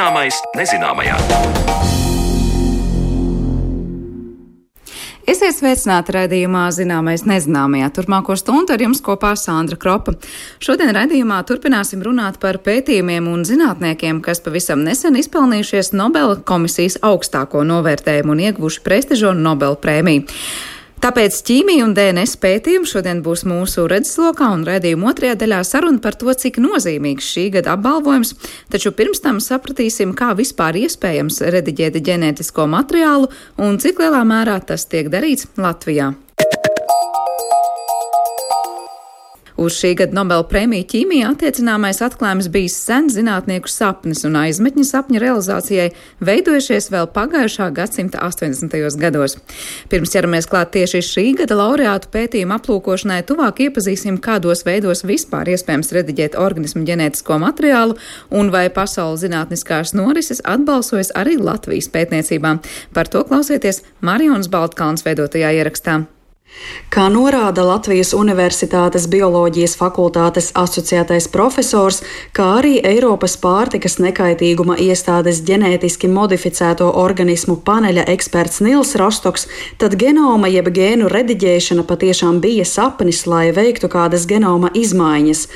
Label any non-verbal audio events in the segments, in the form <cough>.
Zināmais nezināmajā. Esiet sveicināti raidījumā Zināmais nezināmajā. Turmāko stundu ar jums kopā Sandra Kropa. Šodien raidījumā turpināsim runāt par pētījumiem un zinātniekiem, kas pavisam nesen izpelnījušies Nobela komisijas augstāko novērtējumu un ieguvuši prestižo Nobela prēmiju. Tāpēc ķīmija un DNS pētījums šodien būs mūsu redzeslokā un redzējuma otrajā daļā saruna par to, cik nozīmīgs šī gada apbalvojums, taču pirms tam sapratīsim, kā vispār iespējams rediģēt ģenētisko materiālu un cik lielā mērā tas tiek darīts Latvijā. Uz šī gada Nobela prēmiju ķīmijā attiecināmais atklājums bijis sen zinātnieku sapnis un aizmetņu sapņu realizācijai veidojušies vēl pagājušā gadsimta 80. gados. Pirms ķeramies klāt tieši šī gada laureātu pētījumu aplūkošanai, tuvāk iepazīsim, kādos veidos vispār iespējams rediģēt organismu ģenētisko materiālu un vai pasaules zinātniskās norises atbalsojas arī Latvijas pētniecībām. Par to klausieties Marijonas Baltkalns veidotajā ierakstā. Kā norāda Latvijas Universitātes bioloģijas fakultātes asociētais profesors, kā arī Eiropas pārtikas nekaitīguma iestādes ģenētiski modificēto organismu paneļa eksperts Nils Rostoks, tad genoma jeb gēnu rediģēšana patiešām bija sapnis, lai veiktu kādas genoma izmaiņas.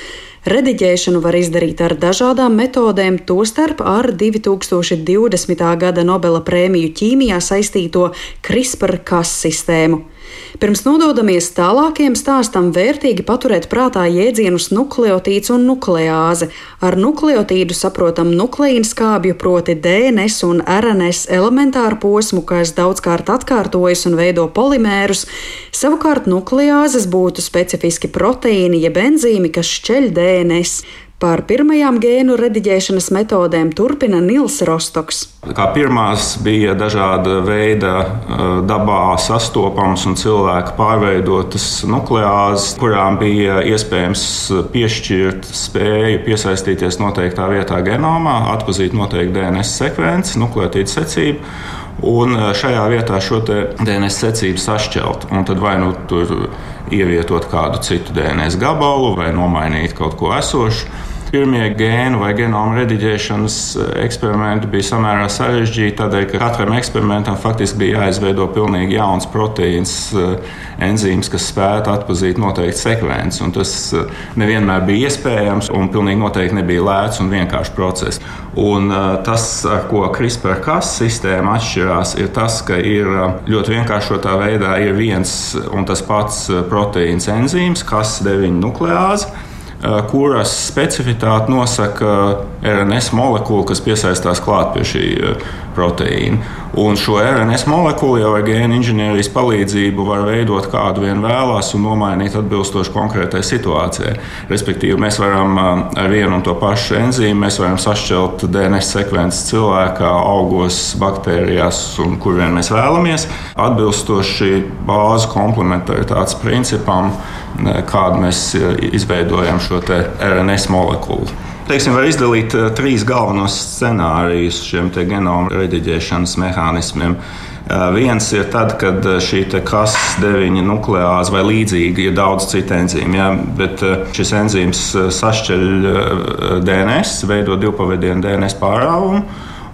Rediģēšanu var izdarīt ar dažādām metodēm, tostarp ar 2020. gada Nobela prēmiju ķīmijā saistīto CRISPR-Cas sistēmu. Pirms nododamies tālākiem stāstam, vērtīgi paturēt prātā jēdzienus nukleotīds un nukleāze. Ar nukleotīdu saprotam nukleīnu skābju, proti DNS un RNS elementāru posmu, kas daudzkārt atkārtojas un veido polimērus. Savukārt nukleāzes būtu specifiski proteīni jeb enzīmi, kas šķeļ DNS. Par pirmajām gēnu rediģēšanas metodēm turpina Nils Rostoks. Kā pirmās bija dažāda veida uh, dabā sastopamas un cilvēka pārveidotas nukleāzes, kurām bija iespējams piešķirt spēju piesaistīties noteiktā vietā genomā, atpazīt noteiktu DNS sekvenci, nukleotīdu secību. Un uh, šajā vietā šo DNS secību sašķelt. Un tad vai nu tur ievietot kādu citu DNS gabalu vai nomainīt kaut ko esošu pirmie gēnu vai genoma rediģēšanas eh, eksperimenti bija samērā sarežģīti, tādēļ, ka katram eksperimentam faktiski bija jāizveido pilnīgi jauns proteīns, eh, enzīms, kas spētu atpazīt noteikti sekvences. Tas eh, nevienmēr bija iespējams un pilnīgi noteikti nebija lēts un vienkāršs process. Un tas, ar ko CRISPR-Cas sistēma atšķirās, ir tas, ka ir ļoti vienkāršotā veidā ir viens un tas pats proteīns enzīms, kas 9 nukleāzi kuras specificitāti nosaka RNS molekula, kas piesaistās klāt pie šī proteīna. Un šo RNS molekulu jau ar gēnu inženierijas palīdzību var veidot kādu vien vēlās un nomainīt atbilstoši konkrētai situācijai. Respektīvi, mēs varam eh, ar vienu un to pašu enzīmu sašķelt DNS sekvences cilvēkā, augos, baktērijās un kur vien mēs vēlamies, atbilstoši bāzu komplementaritātes principam kādu mēs e, izveidojam šo RNS molekulu. Teiksim, var izdalīt uh, trīs galvenos scenārijus šiem genoma rediģēšanas mehānismiem. Uh, viens ir tad, kad šī KAS9 nukleāze vai līdzīga ir daudz citu enzīmu, ja, bet šis enzīms sašķeļ DNS, veido divpavadienu DNS pārāvumu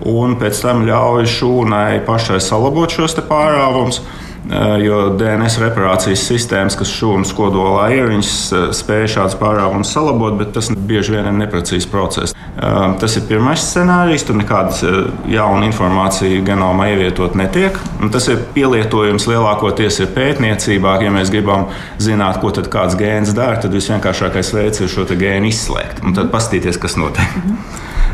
un pēc tam ļauj šūnai pašai salabot šos pārāvumus. Eh, jo DNS reparācijas sistēmas, kas šūnas kodolā ir, viņas eh, spēj šādus pārāvumus salabot, bet tas bieži vien ir neprecīzs process. Eh, tas ir pirmais scenārijs, tur nekādas jauna informācija genomā ievietot netiek. Tas ir pielietojums lielākoties ir pētniecībā. Ja mēs gribam zināt, ko kāds gēns dara, tad visvienkāršākais veids ir šo gēnu izslēgt un tad paskatīties, kas notiek. Mhm.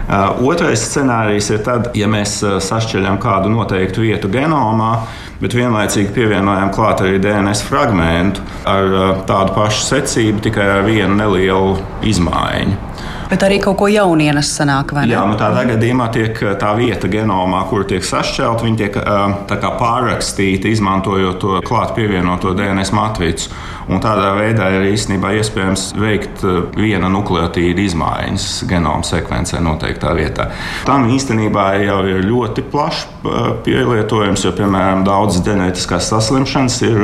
Uh, otrais scenārijs ir tad, ja mēs sašķeļam kādu noteiktu vietu genomā, bet vienlaicīgi pievienojam klāt arī DNS fragment ar tādu pašu secību, tikai ar vienu nelielu izmaiņu. Bet arī kaut ko jaunu ienes sanāk, vai ne? Jā, nu tādā gadījumā tiek tā vieta genomā, kur tiek sašķelta, viņa tiek kā, pārrakstīta, izmantojot to klāt pievienoto DNS matricu. Un tādā veidā ir īstenībā iespējams veikt viena nukleotīda izmaiņas genoma sekvencē noteiktā vietā. Tam īstenībā jau ir ļoti plašs pielietojums, jo, piemēram, daudzas ģenētiskās saslimšanas ir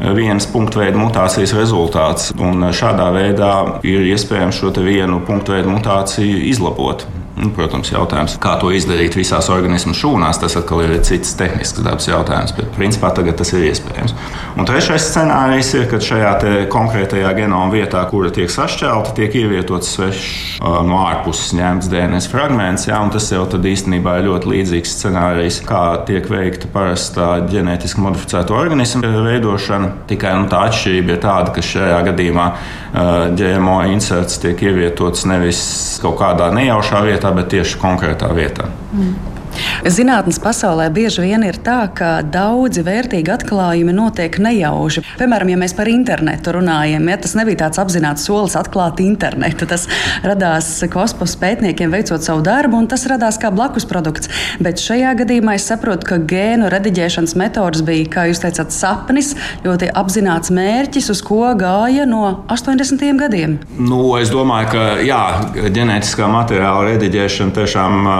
vienas punktveida mutācijas rezultāts. Un šādā veidā ir iespējams šo vienu punktveida mutāciju izlabot. Nu, protams, jautājums, kā to izdarīt visās organismu šūnās, tas atkal ir cits tehnisks dabas jautājums, bet principā tagad tas ir iespējams. Un trešais scenārijs ir, ka šajā konkrētajā genoma vietā, kura tiek sašķelta, tiek ievietots svešs no ārpuses ņemts DNS fragments. Jā, tas jau īstenībā ir ļoti līdzīgs scenārijs, kā tiek veikta parastā ģenētiski modificēta organismu veidošana. Tikai nu, tā atšķirība ir tāda, ka šajā gadījumā GMO inserts tiek ievietots nevis kaut kādā nejaušā vietā, vietā, bet tieši konkrētā vietā. Mm. Zinātnes pasaulē bieži vien ir tā, ka daudzi vērtīgi atklājumi notiek nejauši. Piemēram, ja mēs par internetu runājam, ja tas nebija tāds apzināts solis atklāt internetu, tas radās kosmosa pētniekiem veicot savu darbu, un tas radās kā blakus produkts. Bet šajā gadījumā es saprotu, ka gēnu rediģēšanas metodas bija, kā jūs teicāt, sapnis, ļoti apzināts mērķis, uz ko gāja no 80. gadiem. Nu, es domāju, ka jā, ģenētiskā materiāla rediģēšana tiešām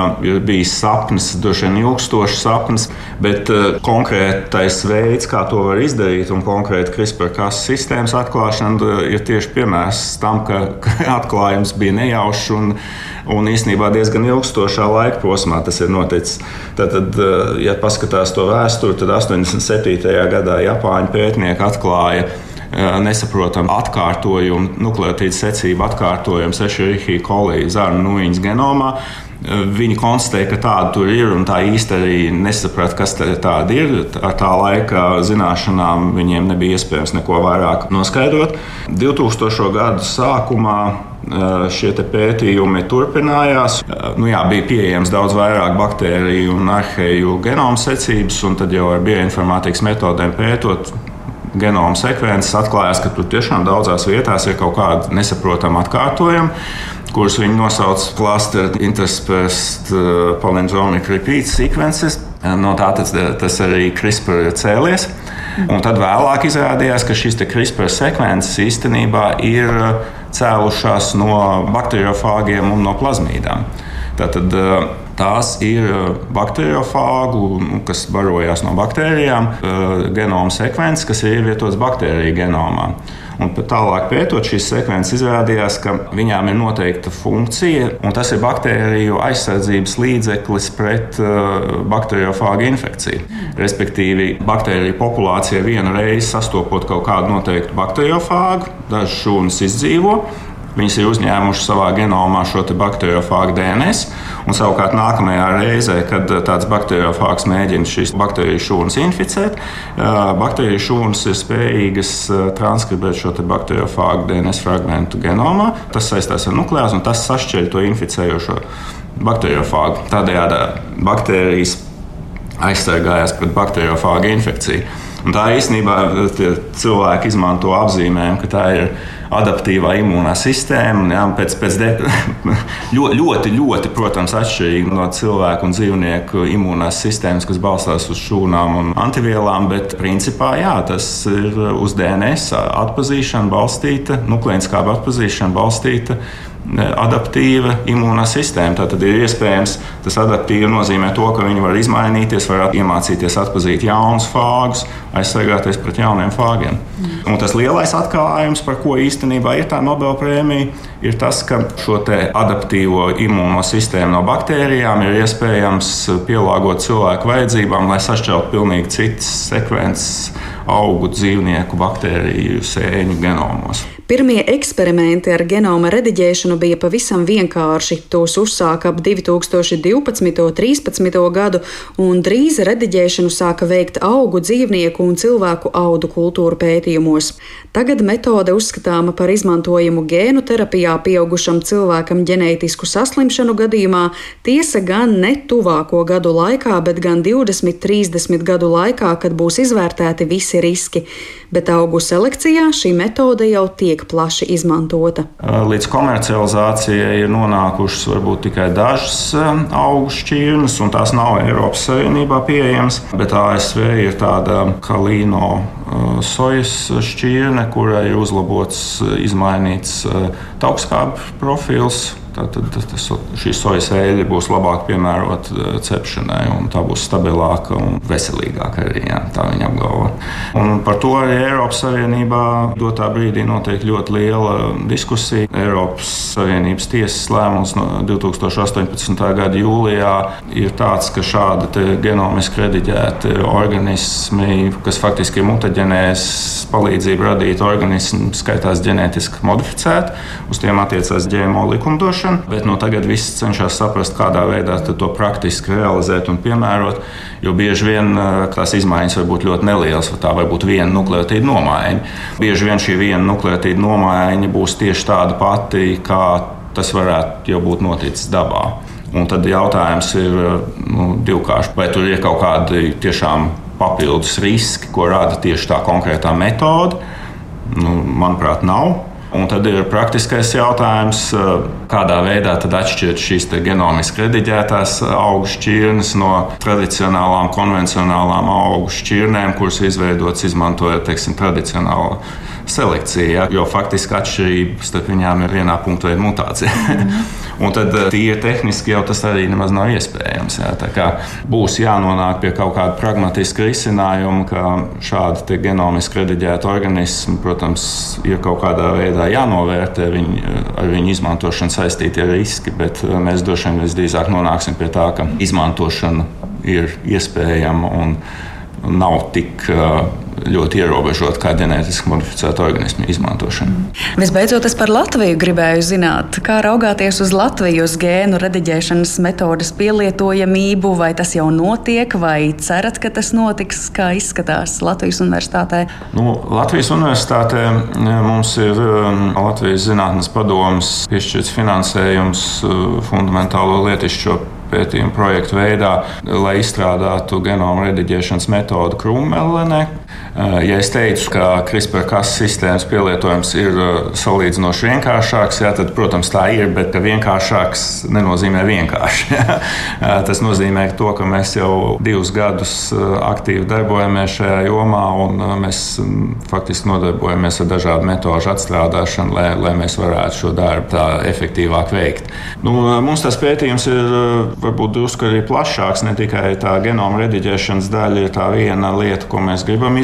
bija sapnis sapnis, droši vien ilgstošs sapnis, bet uh, konkrētais veids, kā to var izdarīt, un konkrēti CRISPR-Cas sistēmas atklāšana, uh, ir tieši piemērs tam, ka, atklājums bija nejaušs un, un īstenībā diezgan ilgstošā laika posmā tas ir noticis. Tad, uh, ja paskatās to vēsturi, tad 87. gadā Japāņu pētnieki atklāja nesaprotamu atkārtojumu, nukleotīdu secību atkārtojumu Sešerihī kolī zarnu nūjiņas genomā. Viņi konstatēja, ka tāda tur ir, un tā īsti arī nesaprata, kas tāda ir. Ar tā laika zināšanām viņiem nebija iespējams neko vairāk noskaidrot. 2000. gadu sākumā šie pētījumi turpinājās. Nu, jā, bija pieejams daudz vairāk baktēriju un arhēju genoma secības, un tad jau ar bioinformātikas metodēm pētot genoma sekvences, atklājās, ka tur tiešām daudzās vietās ir kaut kāda nesaprotama atkārtojuma, kurus viņi nosauc par cluster interspersed uh, palindromic repeat sequences. No tā tas, tas arī CRISPR ir cēlies. Un tad vēlāk izrādījās, ka šīs CRISPR sekvences īstenībā ir cēlušās no bakteriofāgiem un no plazmīdām. Tātad, uh, Tās ir uh, bakteriofāgu, nu, kas barojās no baktērijām, uh, genoma sekvences, kas ir ievietotas baktēriju genomā. Un tālāk pētot šīs sekvences, izrādījās, ka viņām ir noteikta funkcija, un tas ir baktēriju aizsardzības līdzeklis pret uh, bakteriofāgu infekciju. Respektīvi, baktēriju populācija vienu reizi sastopot kaut kādu noteiktu bakteriofāgu, dažas šūnas izdzīvo. Viņas ir uzņēmušas savā genomā šo bakteriofāgu DNS, un savukārt nākamajā reizē, kad uh, tāds bakteriofāgs mēģina šīs baktēriju šūnas inficēt, uh, baktēriju šūnas ir spējīgas uh, transkribēt šo bakteriofāgu DNS fragmentu genomā. Tas saistās ar nukleāzu, un tas sašķeļ to inficējošo bakteriofāgu. Tādējādi baktērijas aizsargājās pret bakteriofāgu infekciju. Un tā īstenībā cilvēki izmanto apzīmējumu, ka tā ir adaptīvā imūnā sistēma. Jā, pēc, pēc de, <laughs> ļoti, ļoti, ļoti, protams, atšķirīga no cilvēku un dzīvnieku imūnās sistēmas, kas balstās uz šūnām un antivielām, bet principā jā, tas ir uz DNS atpazīšanu balstīta, nukleinskāba atpazīšana balstīta adaptīva imūnā sistēma. Tad ir iespējams, tas adaptīvi nozīmē to, ka viņi var izmainīties, var iemācīties atpazīt jaunus fāgus, aizsargāties pret jauniem fāgiem. Mm. Un tas lielais atklājums, par ko īstenībā ir tā Nobelprēmija, ir tas, ka šo adaptīvo imūno sistēmu no baktērijām ir iespējams pielāgot cilvēku vajadzībām, lai sašķeltu pilnīgi citas sekvences augu, dzīvnieku, baktēriju, sēņu genomos. Pirmie eksperimenti ar genoma rediģēšanu bija pavisam vienkārši. Tos uzsāka ap 2012. un 2013. gadu, un drīz rediģēšanu sāka veikt augu, dzīvnieku un cilvēku audu kultūru pētījumos. Tagad metode uzskatāma par izmantojumu gēnu terapijā pieaugušam cilvēkam ģenētisku saslimšanu gadījumā, tiesa gan ne tuvāko gadu laikā, bet gan 20, 30 gadu laikā, kad būs izvērtēti visi riski. Bet augu selekcijā šī metode jau tiek plaši izmantota? Līdz komercializācijai ir nonākušas varbūt tikai dažas augu šķirnes, un tās nav Eiropas Savienībā pieejamas. Bet ASV ir tāda kalīno sojas šķirne, kurai ir uzlabots, izmainīts Sports Profils. Tad, tad tas, šī sojas eļļa būs labāk piemērota uh, cepšanai, un tā būs stabilāka un veselīgāka arī. Jā, tā viņa apgalvo. Un par to arī Eiropas Savienībā dotā brīdī notiek ļoti liela diskusija. Eiropas Savienības tiesas lēmums no 2018. gada jūlijā ir tāds, ka šādi genomiski rediģēti organismi, kas faktiski ir mutaģenēs palīdzību radīt organismu, skaitās ģenētiski modificēti. Uz tiem attiecās ģēmo likumdošana, bet no tagad viss cenšas saprast, kādā veidā to praktiski realizēt un piemērot. Jo bieži vien tās izmaiņas var būt ļoti nelielas, vai tā var būt viena nukleotīda nomaiņa. Bieži vien šī viena nukleotīda nomaiņa būs tieši tāda pati, kā tas varētu jau būt noticis dabā. Un tad jautājums ir nu, divkāršs. Vai tur ir kaut kādi tiešām papildus riski, ko rada tieši tā konkrētā metode? Nu, manuprāt, nav. Un tad ir praktiskais jautājums, kādā veidā atšķirt šīs genomiski rediģētās augu šķirnes no tradicionālām, konvencionālām augu šķirnēm, kuras izveidotas izmantojot teiksim, tradicionālu selekciju. Ja? Jo faktiski atšķirība starp viņām ir vienā punktā veidā mutācija. <laughs> Un tad eh, tīri tehniski jau tas arī nemaz nav iespējams. Jā. Būs jānonāk pie kaut kāda pragmatiska risinājuma, ka šādi genomiski rediģēti organismi, protams, ir kaut kādā veidā jānovērtē viņi, ar viņu izmantošanu saistītie riski, bet eh, mēs droši vien visdrīzāk nonāksim pie tā, ka izmantošana ir iespējama un nav tik uh, ļoti ierobežota kā ģenētiski modificēta organismu izmantošana. Mm. Visbeidzot, es par Latviju gribēju zināt, kā raugāties uz Latvijas gēnu rediģēšanas metodas pielietojamību, vai tas jau notiek, vai cerat, ka tas notiks, kā izskatās Latvijas universitātē? Nu, Latvijas universitātē mums ir um, Latvijas Zinātnes padomus piešķirts finansējums uh, fundamentālo lietišķo pētījumu projektu veidā, lai izstrādātu genoma rediģēšanas metodu krūmmelenē. Eh, ja es teicu, ka CRISPR-Cas sistēmas pielietojums ir eh, salīdzinoši vienkāršāks, jā, tad, protams, tā ir, bet vienkāršāks nenozīmē vienkārši. <laughs> Eh, tas nozīmē to, ka mēs jau divus gadus aktīvi darbojamies šajā jomā, un mēs mm, faktiski nodarbojamies ar dažādu metožu atstrādāšanu, lai, lai mēs varētu šo darbu tā efektīvāk veikt. Nu, mums tas pētījums ir varbūt drusku arī plašāks. Ne tikai tā genoma rediģēšanas daļa ir tā viena lieta, ko mēs gribam izdarīt,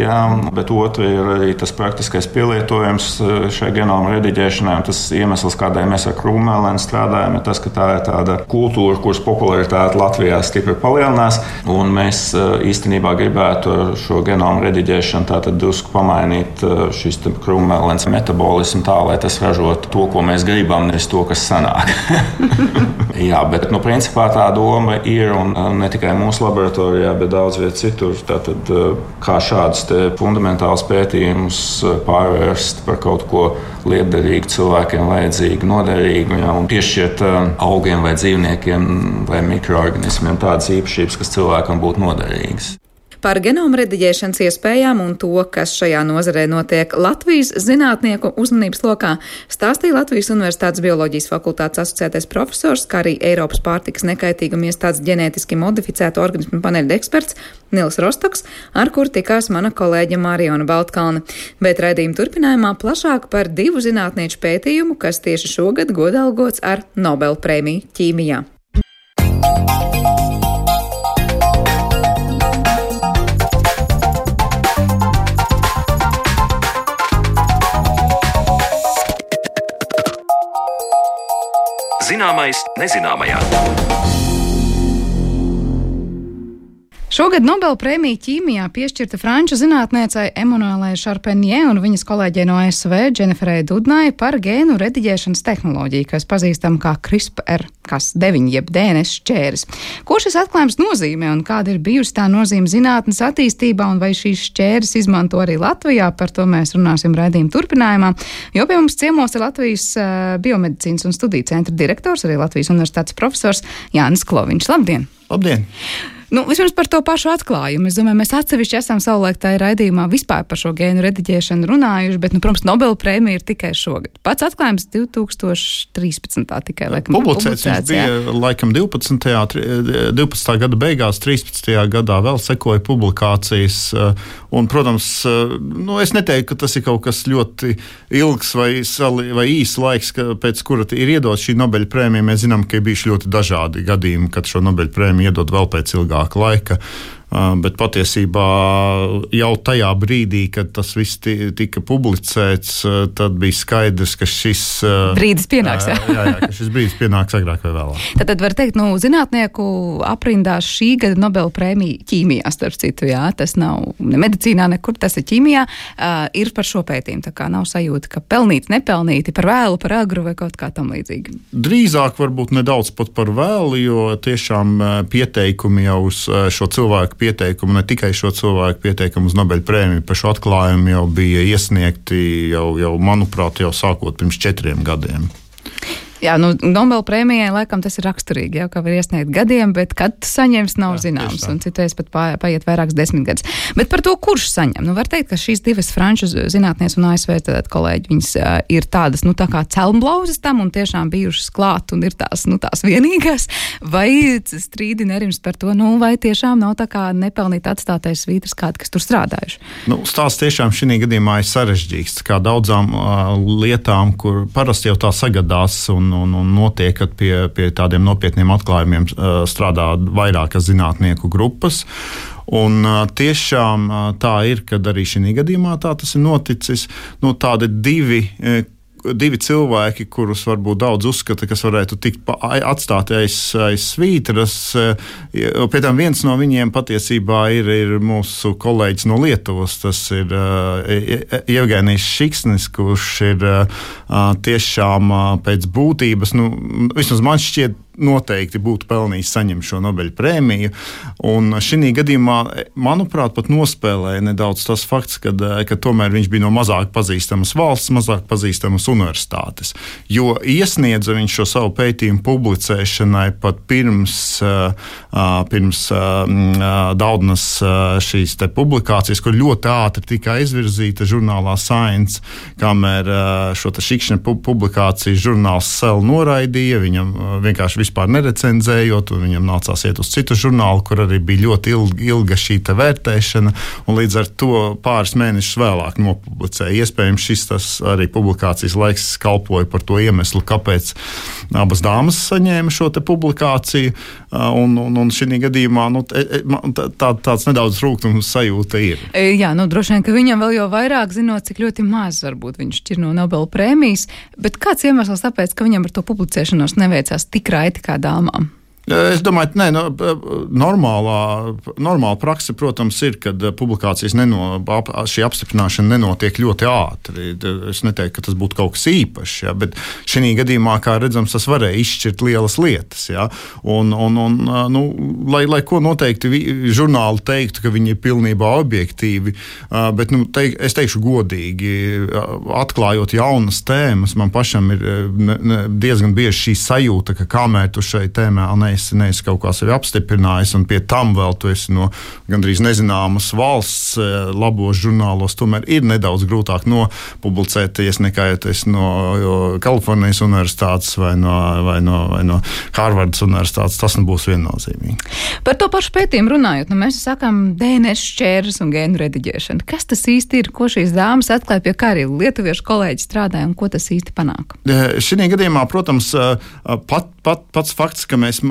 jā, bet otra ir arī tas praktiskais pielietojums eh, šai genoma rediģēšanai. Tas iemesls, kādēļ mēs ar krūmēlēm strādājam, ir tas, ka tā ir tāda kultūra, kuras popularitāte Latvijā stipri palielinās. Mēs eh, īstenībā gribētu ar šo genoma rediģēšanu tātad drusku pamainīt eh, šīs krūmēlēnas metabolismu tā, lai tas ražotu to, ko mēs gribam, nevis to, kas sanāk. <laughs> Jā, bet nu, principā tā doma ir un ne tikai mūsu laboratorijā, bet daudz vietā citur. Tātad, kā šādus fundamentālus pētījumus pārvērst par kaut ko lietderīgu, cilvēkiem vajadzīgu, noderīgu, ja, un piešķirt augiem vai dzīvniekiem vai mikroorganismiem tādas īpašības, kas cilvēkam būtu noderīgas. Par genoma rediģēšanas iespējām un to, kas šajā nozarē notiek Latvijas zinātnieku uzmanības lokā, stāstīja Latvijas Universitātes bioloģijas fakultātes asociētais profesors, kā arī Eiropas pārtikas nekaitīguma iestādes ģenētiski modificēto organismu paneļa eksperts Nils Rostoks, ar kur tikās mana kolēģe Mariona Baltkalne. Bet raidījuma turpinājumā plašāk par divu zinātnieču pētījumu, kas tieši šogad godalgots ar Nobel prēmiju ķīmijā. Zināmais nezināmajā. Šogad Nobela prēmija ķīmijā piešķirta franču zinātniecei Emanuēlai Šarpenjē un viņas kolēģei no ASV Dženiferai Dudnai par gēnu rediģēšanas tehnoloģiju, kas pazīstam kā CRISPR-Cas9 jeb DNS šķēres. Ko šis atklājums nozīmē un kāda ir bijusi tā nozīme zinātnes attīstībā un vai šīs šķēres izmanto arī Latvijā, par to mēs runāsim raidījuma turpinājumā, jo pie mums ciemos ir Latvijas uh, biomedicīnas un studiju centra direktors, arī Latvijas universitātes profesors Jānis Kloviņš. Labdien! Labdien! Nu, vispirms par to pašu atklājumu. Es domāju, mēs atsevišķi esam savulaik tajā raidījumā vispār par šo gēnu rediģēšanu runājuši, bet, nu, protams, Nobela prēmija ir tikai šogad. Pats atklājums 2013. tikai laikam. Publicēts viņš bija jā. laikam 12. 12. gada beigās, 13. gadā vēl sekoja publikācijas. Un, protams, nu, es neteiktu, ka tas ir kaut kas ļoti ilgs vai, vai īss laiks, pēc kura ir iedot šī Nobela prēmija. Mēs zinām, ka ir bijuši ļoti dažādi gadījumi, kad šo Nobela prēmiju iedod vēl pēc ilgāka laika. Bet patiesībā jau tajā brīdī, kad tas viss tika publicēts, tad bija skaidrs, ka šis brīdis pienāks. Jā, jā, jā ka šis brīdis pienāks agrāk vai vēlāk. <laughs> Tad, tad var teikt, nu, zinātnieku aprindās šī gada Nobela prēmija ķīmijā, starp citu, jā, tas nav ne medicīnā, nekur tas ir ķīmijā, ir par šo pētījumu. Tā kā nav sajūta, ka pelnīti, nepelnīti, par vēlu, par agru vai kaut kā tam līdzīgi. Drīzāk varbūt nedaudz pat par vēlu, jo tiešām pieteikumi jau uz šo cilvēku pieteikumu, ne tikai šo cilvēku pieteikumu uz Nobel prēmiju par šo atklājumu jau bija iesniegti jau, jau manuprāt, jau sākot pirms četriem gadiem. Jā, nu, Nobela prēmijai laikam tas ir raksturīgi, jau kā var iesniegt gadiem, bet kad saņems, nav Jā, zināms. Un citreiz pat paiet vairākas desmitgadus. Bet par to, kurš saņem, nu, var teikt, ka šīs divas franču zinātnēs un ASV kolēģi, viņas uh, ir tādas, nu, tā kā celmblauzes tam un tiešām bijušas klāt un ir tās, nu, tās vienīgās. Vai strīdi nerims par to, nu, vai tiešām nav tā kā nepelnīt atstātais svītras kādi, kas tur strādājuši? Nu, stāsts tiešām šī gadījumā ir sarežģīts, kā daudzām uh, lietām, kur parasti jau tā sagadās. Un, un, un notiek, ka pie, pie tādiem nopietniem atklājumiem strādā vairākas zinātnieku grupas. Un, tiešām tā ir, kad arī šī gadījumā tā tas ir noticis. Nu, tādi divi divi cilvēki, kurus varbūt daudz uzskata, kas varētu tikt atstāti aiz, aiz svītras. Pēc tam viens no viņiem patiesībā ir, ir mūsu kolēģis no Lietuvas. Tas ir Jevgenijs Šiksnis, kurš ir tiešām pēc būtības, nu, vismaz man šķiet, noteikti būtu pelnījis saņemt šo Nobel prēmiju. Un šī gadījumā, manuprāt, pat nospēlēja nedaudz tas fakts, ka, ka tomēr viņš bija no mazāk pazīstamas valsts, mazāk pazīstamas universitātes. Jo iesniedza viņš šo savu pētījumu publicēšanai pat pirms, pirms daudzas šīs publikācijas, kur ļoti ātri tika izvirzīta žurnālā Science, kamēr šo šikšņa publikāciju žurnāls Cell noraidīja. Viņam vienkārši vispār nerecenzējot, un viņam nācās iet uz citu žurnālu, kur arī bija ļoti ilga, šī vērtēšana, un līdz ar to pāris mēnešus vēlāk nopublicēja. Iespējams, šis arī publikācijas laiks kalpoja par to iemeslu, kāpēc abas dāmas saņēma šo publikāciju, un, un, un šī gadījumā nu, e, e, tā, tāds nedaudz rūkums sajūta ir. E, jā, nu droši vien, ka viņam vēl jau vairāk zinot, cik ļoti maz varbūt viņš ir no Nobela prēmijas, bet kāds iemesls tāpēc, ka viņam ar to publicēšanos neveicās tik raiti? Raiti kā dāmām? Es domāju, ka no, normālā, normāla praksa, protams, ir, kad publikācijas neno, šī apstiprināšana nenotiek ļoti ātri. Es neteiktu, ka tas būtu kaut kas īpašs, ja, bet šī gadījumā, kā redzams, tas varēja izšķirt lielas lietas. Ja, un, un, un, nu, lai, lai ko noteikti žurnāli teiktu, ka viņi ir pilnībā objektīvi, bet nu, teik, es teikšu godīgi, atklājot jaunas tēmas, man pašam ir diezgan bieži šī sajūta, ka kamēr tu šai tēmā ne neesi, neesi kaut kā sevi apstiprinājis, un pie tam vēl tu esi no gandrīz nezināmas valsts eh, labos žurnālos, tomēr ir nedaudz grūtāk nopublicēties nekā ja esi no Kalifornijas universitātes vai no, vai no, vai no Harvardas universitātes. Tas nebūs viennozīmīgi. Par to pašu pētījumu runājot, nu mēs sakām DNS šķērs un gēnu rediģēšana. Kas tas īsti ir, ko šīs dāmas atklāja, pie kā arī lietuviešu kolēģi strādāja un ko tas īsti panāk? Šī gadījumā, protams, eh, pat, pat, pats fakts, ka mēs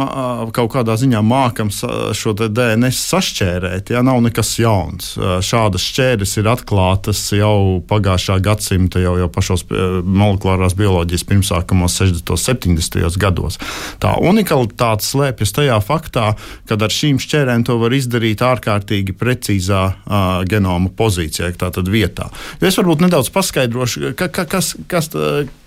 kaut kādā ziņā mākam šo DNS sašķērēt, ja nav nekas jauns. Šādas šķēres ir atklātas jau pagājušā gadsimta, jau, jau pašos molekulārās bioloģijas pirmsākumos 60. un 70. gados. Tā unikalitāte slēpjas tajā faktā, ka ar šīm šķērēm to var izdarīt ārkārtīgi precīzā uh, genoma pozīcijā, tātad vietā. Jo es varbūt nedaudz paskaidrošu, ka, ka, kas, kas,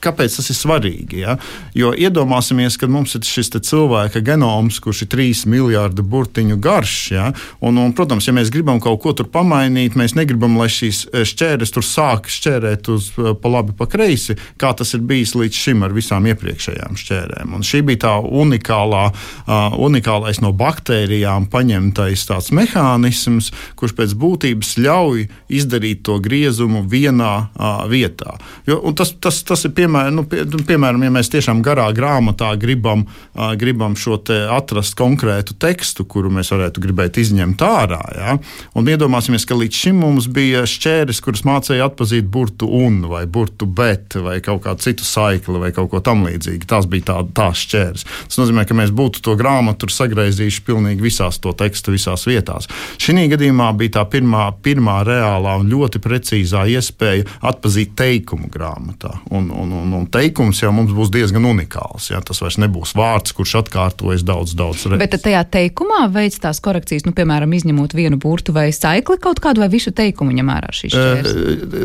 kāpēc tas ir svarīgi. Ja? Jo iedomāsimies, ka mums ir šis cilvēka genoms, kurš ir 3 miljardi burtiņu garš. Ja? Un, un, protams, ja mēs gribam kaut ko tur pamainīt, mēs negribam, lai šīs šķēres tur sāk šķērēt uz pa labi, pa kreisi, kā tas ir bijis līdz šim ar visām iepriekšējām šķērēm. Un šī bija tā unikālā, uh, unikālais no baktērijām paņemtais tāds mehānisms, kurš pēc būtības ļauj izdarīt to griezumu vienā uh, vietā. Jo, tas, tas, tas ir piemēram, nu, pie, piemēram, ja mēs tiešām garā grāmatā gribam, uh, gribam šo atrast konkrētu tekstu, kuru mēs varētu gribēt izņemt ārā. Ja? Un iedomāsimies, ka līdz šim mums bija šķēris, kuras mācīja atpazīt burtu un vai burtu bet vai kaut kādu citu saikli vai kaut ko tamlīdzīgu. Tas bija tā, tās šķērs. Tas nozīmē, ka mēs būtu to grāmatu sagraizījuši pilnīgi visās to tekstu, visās vietās. Šī gadījumā bija tā pirmā, pirmā reālā un ļoti precīzā iespēja atpazīt teikumu grāmatā. Un, un, un, un teikums jau mums būs diezgan unikāls. Ja? Tas vairs nebūs vārds, kurš atkārtojas daudz, daudz reizes. Bet tajā teikumā veids tās korekcijas, nu, piemēram, izņemot vienu burtu vai saikli kaut kādu vai visu teikumu ņem ārā šīs šķēres?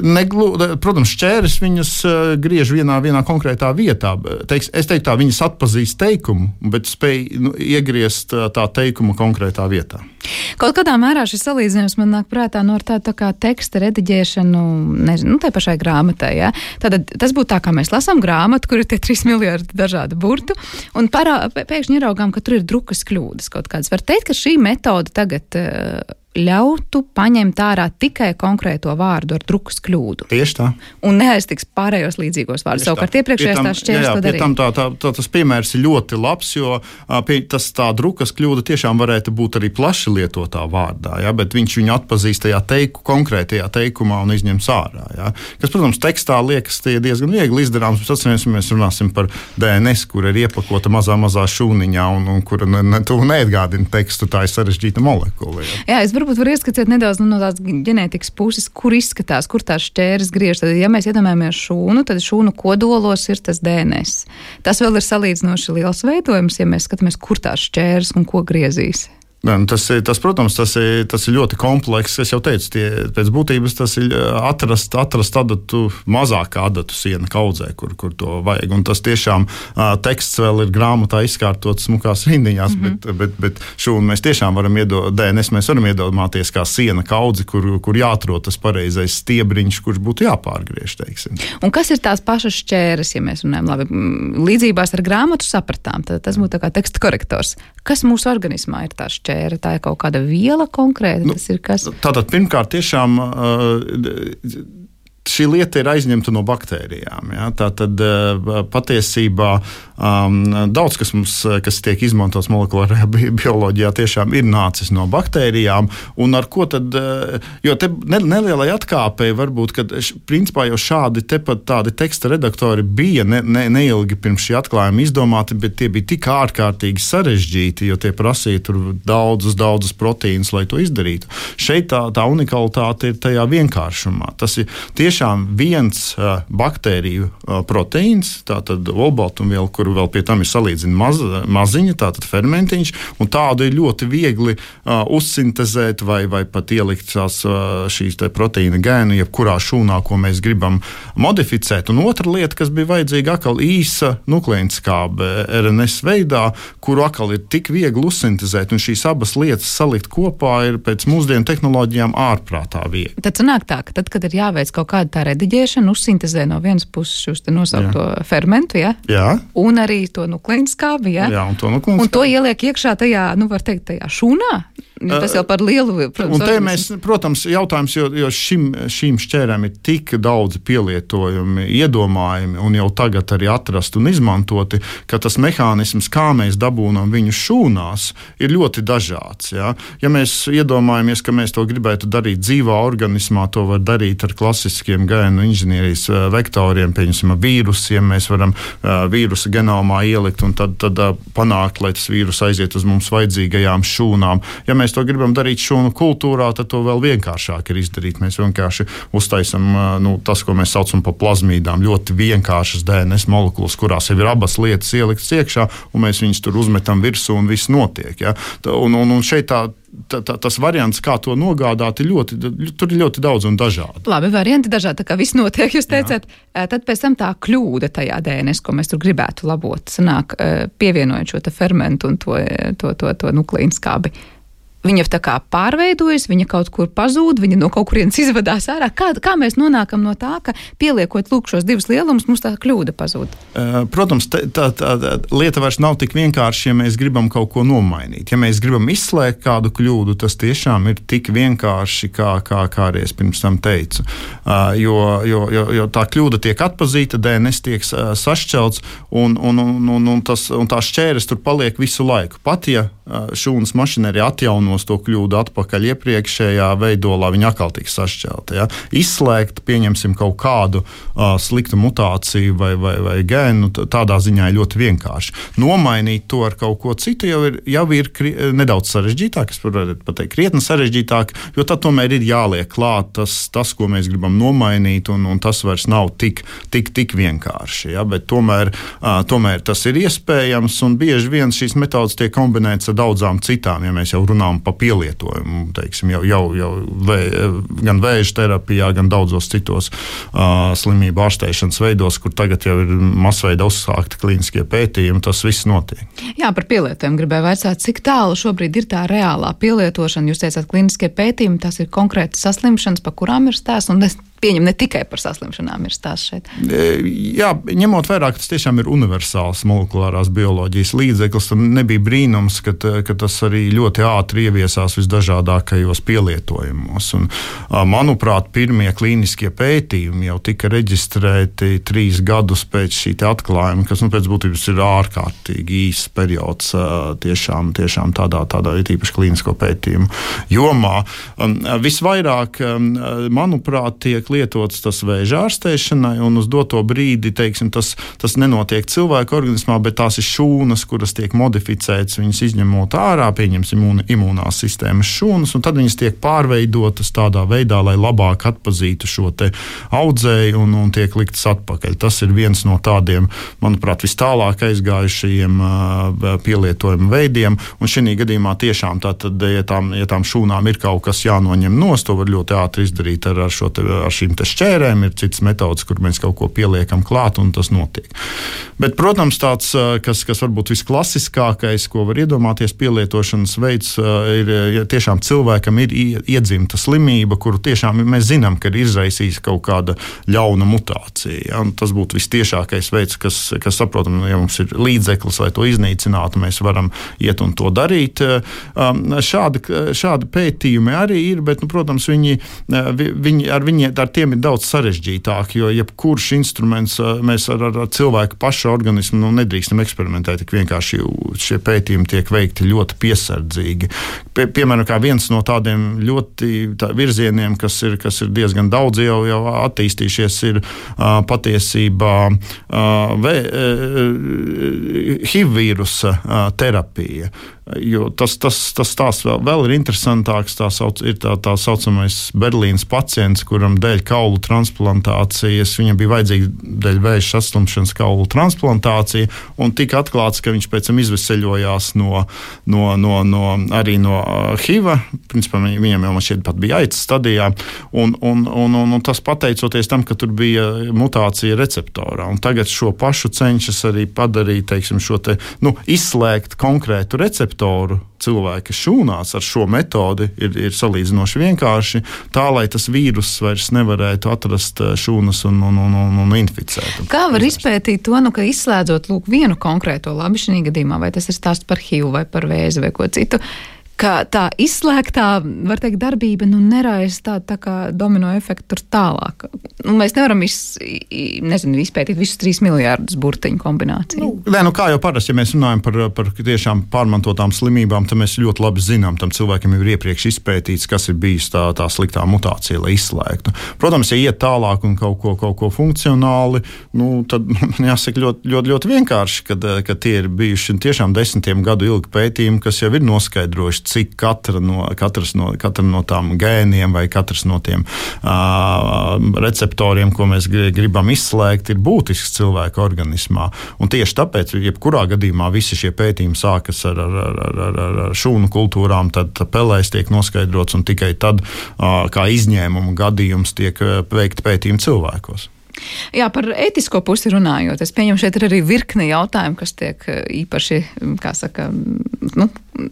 Neglu, protams, šķēres viņas griež vienā, vienā konkrētā vietā. Teiks, es teiktu, tā viņas atpazīst teikumu, bet spēj nu, iegriezt tā teikuma konkrētā vietā. Kaut kādā mērā šis salīdzinājums man nāk prātā no tāda tā kā teksta rediģēšanu, nezinu, nu, tai pašai grāmatai. Ja? Tad tas būtu tā, kā mēs lasām grāmatu, kur ir tie trīs miljardi dažādu burtu, un parā, pēkšņi ieraugām, ka tur ir drukas kļūdas kaut kādas. Var teikt, ka šī metode tagad uh, ļautu paņemt ārā tikai konkrēto vārdu ar drukas kļūdu. Tieši tā. Un neaiztiks pārējos līdzīgos vārdus. Savukārt iepriekšējās tās šķērs to darīja. Tā, tā, tā, tas piemērs ir ļoti labs, jo pie, tas tā drukas kļūda tiešām varētu būt arī plaši lietotā vārdā, ja, bet viņš viņu atpazīst tajā teiku, konkrētajā teikumā un izņems ārā. Ja. Kas, protams, tekstā liekas diezgan viegli izdarāms. Mēs atceramies, mēs runāsim par DNS, kur ir iepakota mazā, mazā šūniņā un, un kura ne, ne, neatgādina tekstu. Tā ir sarežģīta molekula. Ja. Jā, varbūt var ieskatīt nedaudz nu, no tādas ģenētikas puses, kur izskatās, kur tās šķēres griež. Tad, ja mēs iedomājamies šūnu, tad šūnu kodolos ir tas DNS. Tas vēl ir salīdzinoši liels veidojums, ja mēs skatāmies, kur tās šķēres un ko griezīs. Nu, tas, tas, protams, tas ir, tas ir ļoti komplekss. Es jau teicu, tie, pēc būtības tas ir atrast, atrast adatu, mazākā adatu siena kaudzē, kur, kur to vajag. Un tas tiešām teksts vēl ir grāmatā izkārtots smukās rindiņās, mm -hmm. bet, bet, bet šūnu mēs tiešām varam iedot, DNS mēs varam iedomāties kā siena kaudzi, kur, kur jāatrod tas pareizais stiebriņš, kurš būtu jāpārgriež. Teiksim. Un kas ir tās pašas šķēres, ja mēs runājam labi, līdzībās ar grāmatu sapratām, tad tas būtu kā teksta korektors. Kas mūsu organismā ir tās šķēres? Šķēra? Tā ir kaut kāda viela konkrēta. Nu, tātad pirmkārt, tiešām. Uh, šī lieta ir aizņemta no baktērijām. Ja? Tā tad patiesībā um, daudz kas mums, kas tiek izmantots molekulārajā bi bioloģijā, tiešām ir nācis no baktērijām. Tad, jo te nelielai atkāpēji varbūt, ka principā jau šādi te pat tādi teksta redaktori bija ne, ne, neilgi pirms šī atklājuma izdomāti, bet tie bija tik ārkārtīgi sarežģīti, jo tie prasīja daudzus, daudzus proteīnus, lai to izdarītu. Šeit tā, tā unikalitāte ir tajā vienkāršumā. Tas ir tieši tiešām viens uh, baktēriju uh, proteīns, tātad olbaltumviela, kuru vēl pie tam ir salīdzināma maz, maziņa, tātad fermentiņš, un tādu ir ļoti viegli uh, uzsintezēt vai, vai pat ielikt tās, uh, šīs proteīna gēnu, jebkurā šūnā, ko mēs gribam modificēt. Un otra lieta, kas bija vajadzīga, atkal īsa nukleinskābe RNS veidā, kuru atkal ir tik viegli uzsintezēt, un šīs abas lietas salikt kopā ir pēc mūsdienu tehnoloģijām ārprātā viegli. Tad sanāk tā, ka tad, kad ir jāveic kaut kāda kāda tā rediģēšana uzsintezē no vienas puses šos te nosaukto jā. fermentu, ja? jā. un arī to nukleinskābi, ja? jā, un to nukleinskābi. Un to ieliek iekšā tajā, nu, var teikt, tajā šūnā. Tas jau par lielu, protams, un mēs, protams, jautājums, jo, jo šim, šīm šķērēm ir tik daudz pielietojumi, iedomājumi un jau tagad arī atrasti un izmantoti, ka tas mehānisms, kā mēs dabūnam viņu šūnās, ir ļoti dažāds. Ja, ja mēs iedomājamies, ka mēs to gribētu darīt dzīvā organismā, to var darīt ar klasiskiem gēnu inženierijas vektoriem, piemēram, vīrusiem. Mēs varam uh, vīrusa genomā ielikt un tad, tad uh, panākt, lai tas vīrus aiziet uz mums vajadzīgajām šūnām. Ja mēs mēs to gribam darīt šūnu kultūrā, tad to vēl vienkāršāk ir izdarīt. Mēs vienkārši uztaisām nu, tas, ko mēs saucam par plazmīdām, ļoti vienkāršas DNS molekulas, kurās jau ir abas lietas ieliktas iekšā, un mēs viņus tur uzmetam virsū un viss notiek. Ja? Un, un, un šeit tā tā, tā, tas variants, kā to nogādāt, ir ļoti, tur ir ļoti daudz un dažādi. Labi, varianti dažādi, tā kā viss notiek, jūs teicāt. Jā. Tad pēc tam tā kļūda tajā DNS, ko mēs tur gribētu labot, sanāk pievienojot šo fermentu un to, to, to, to nukleīnu skābi. Viņa tā kā pārveidojas, viņa kaut kur pazūd, viņa no kaut kurienes izvadās ārā. Kā, kā mēs nonākam no tā, ka pieliekot lūk šos divus lielumus, mums tā kļūda pazūd? Protams, tā, tā, tā, lieta vairs nav tik vienkārša, ja mēs gribam kaut ko nomainīt. Ja mēs gribam izslēgt kādu kļūdu, tas tiešām ir tik vienkārši, kā, kā, kā arī es pirms tam teicu. Jo, jo, jo, jo tā kļūda tiek atpazīta, DNS tiek sašķelts, un, un, un, un, un, tas, un tā šķēres tur paliek visu laiku. Pat ja šūnas mašinērija atjaunos to kļūdu atpakaļ iepriekšējā veidolā, viņa atkal tiks sašķelta. Ja? Izslēgt, pieņemsim kaut kādu uh, sliktu mutāciju vai, vai, vai gēnu, tādā ziņā ir ļoti vienkārši. Nomainīt to ar kaut ko citu jau ir, jau ir kri, nedaudz sarežģītāk, es varu pateikt, krietni sarežģītāk, jo tad tomēr ir jāliek klāt tas, tas ko mēs gribam nomainīt, un, un tas vairs nav tik, tik, tik vienkārši. Ja? Bet tomēr, uh, tomēr tas ir iespējams, un bieži vien šīs metodas tiek kombinētas ar daudzām citām, ja mēs jau runājam par pielietojumu, teiksim, jau, jau, jau vē, gan vēža terapijā, gan daudzos citos uh, slimību ārstēšanas veidos, kur tagad jau ir masveida uzsākti klīniskie pētījumi, tas viss notiek. Jā, par pielietojumu gribēju vaicāt, cik tālu šobrīd ir tā reālā pielietošana. Jūs teicāt, klīniskie pētījumi, tas ir konkrēti saslimšanas, pa kurām ir stāsts, pieņem ne tikai par saslimšanām, ir stāsts šeit. E, jā, ņemot vērā, ka tas tiešām ir universāls molekulārās bioloģijas līdzeklis, tad nebija brīnums, ka, ka tas arī ļoti ātri ieviesās visdažādākajos pielietojumos. Un, manuprāt, pirmie klīniskie pētījumi jau tika reģistrēti trīs gadus pēc šī atklājuma, kas nu, pēc būtības ir ārkārtīgi īss periods tiešām, tiešām tādā, tādā īpaši klīnisko pētījumu jomā. Visvairāk, manuprāt, tiek lietots tas vēža ārstēšanai, un uz doto brīdi teiksim, tas, tas nenotiek cilvēka organismā, bet tās ir šūnas, kuras tiek modificētas, viņas izņemot ārā, pieņemsim imūnās sistēmas šūnas, un tad viņas tiek pārveidotas tādā veidā, lai labāk atpazītu šo audzēju un, un tiek liktas atpakaļ. Tas ir viens no tādiem, manuprāt, vis tālāk aizgājušajiem pielietojuma veidiem, un šī gadījumā tiešām tātad, ja tām, ja tām šūnām ir kaut kas jānoņem nost, to var ļoti ātri izdarīt ar, ar šo ar šīm šķērēm, ir citas metodas, kur mēs kaut ko pieliekam klāt, un tas notiek. Bet, protams, tāds, kas, kas varbūt visklasiskākais, ko var iedomāties, pielietošanas veids, ir ja tiešām cilvēkam ir iedzimta slimība, kuru tiešām mēs zinām, ka ir izraisījusi kaut kāda ļauna mutācija. Ja? Tas būtu vistiešākais veids, kas, kas saprotam, ja mums ir līdzeklis, lai to iznīcinātu, mēs varam iet un to darīt. Šādi, šādi pētījumi arī ir, bet, nu, protams, viņi, viņi ar, viņi, ar tiem ir daudz sarežģītāk, jo jebkurš instruments mēs ar, ar, ar cilvēku pašu organismu nu, nedrīkstam eksperimentēt. Tik vienkārši šie pētījumi tiek veikti ļoti piesardzīgi. Pie, piemēram, viens no tādiem ļoti tā, virzieniem, kas ir, kas ir diezgan daudz jau, jau attīstījušies, ir uh, patiesībā uh, vē, uh, HIV vīrusa uh, terapija. Jo tas, tas, tas tās vēl, vēl ir interesantāks. Tā sauc, ir tā, tā saucamais Berlīnas pacients, kuram dēļ kaulu transplantācijas viņam bija vajadzīga dēļ vēža saslimšanas kaulu transplantācija, tika atklāts, ka viņš pēc tam izveseļojās no, no, no, no, arī no HIV. Principā viņam jau šķiet pat bija aicis stadijā, un, un, un, un, un tas pateicoties tam, ka tur bija mutācija receptorā. Un tagad šo pašu cenšas arī padarīt, teiksim, šo te, nu, izslēgt konkrētu receptoru receptoru cilvēka šūnās ar šo metodi ir, ir salīdzinoši vienkārši, tā lai tas vīruss vairs nevarētu atrast eh, šūnas un, un, un, un, un inficēt. Kā var izpētīt to, nu, ka izslēdzot lūk, vienu konkrēto labi šī gadījumā, vai tas ir stāsts par HIV vai par vēzi vai ko citu? Ka tā izslēgtā, var teikt, darbība nu, neraisa tādu tā kā domino efektu tur tālāk. Nu, mēs nevaram iz, nezinu, izpētīt visus trīs miljārdus burtiņu kombināciju. Nu, nē, nu, kā jau parasti, ja mēs runājam par, par tiešām pārmantotām slimībām, tad mēs ļoti labi zinām, tam cilvēkam ir iepriekš izpētīts, kas ir bijis tā, tā sliktā mutācija, lai izslēgtu. Protams, ja iet tālāk un kaut ko, kaut ko funkcionāli, nu, tad <laughs> jāsaka ļoti, ļoti, ļoti vienkārši, ka tie ir bijuši tiešām desmitiem gadu ilgi pētījumi, kas jau ir noskaidrojuši cik katra no, katras no, katra no tām gēniem vai katrs no tiem uh, receptoriem, ko mēs gribam izslēgt, ir būtisks cilvēka organismā. Un tieši tāpēc, jebkurā gadījumā, visi šie pētījumi sākas ar, ar, ar, ar, ar šūnu kultūrām, tad pelēs tiek noskaidrots, un tikai tad, uh, kā izņēmuma gadījums, tiek veikti pētījumi cilvēkos. Jā, par ētisko pusi runājot, es pieņemu, šeit ir arī virkne jautājumu, kas tiek eh, īpaši, kā saka, nu,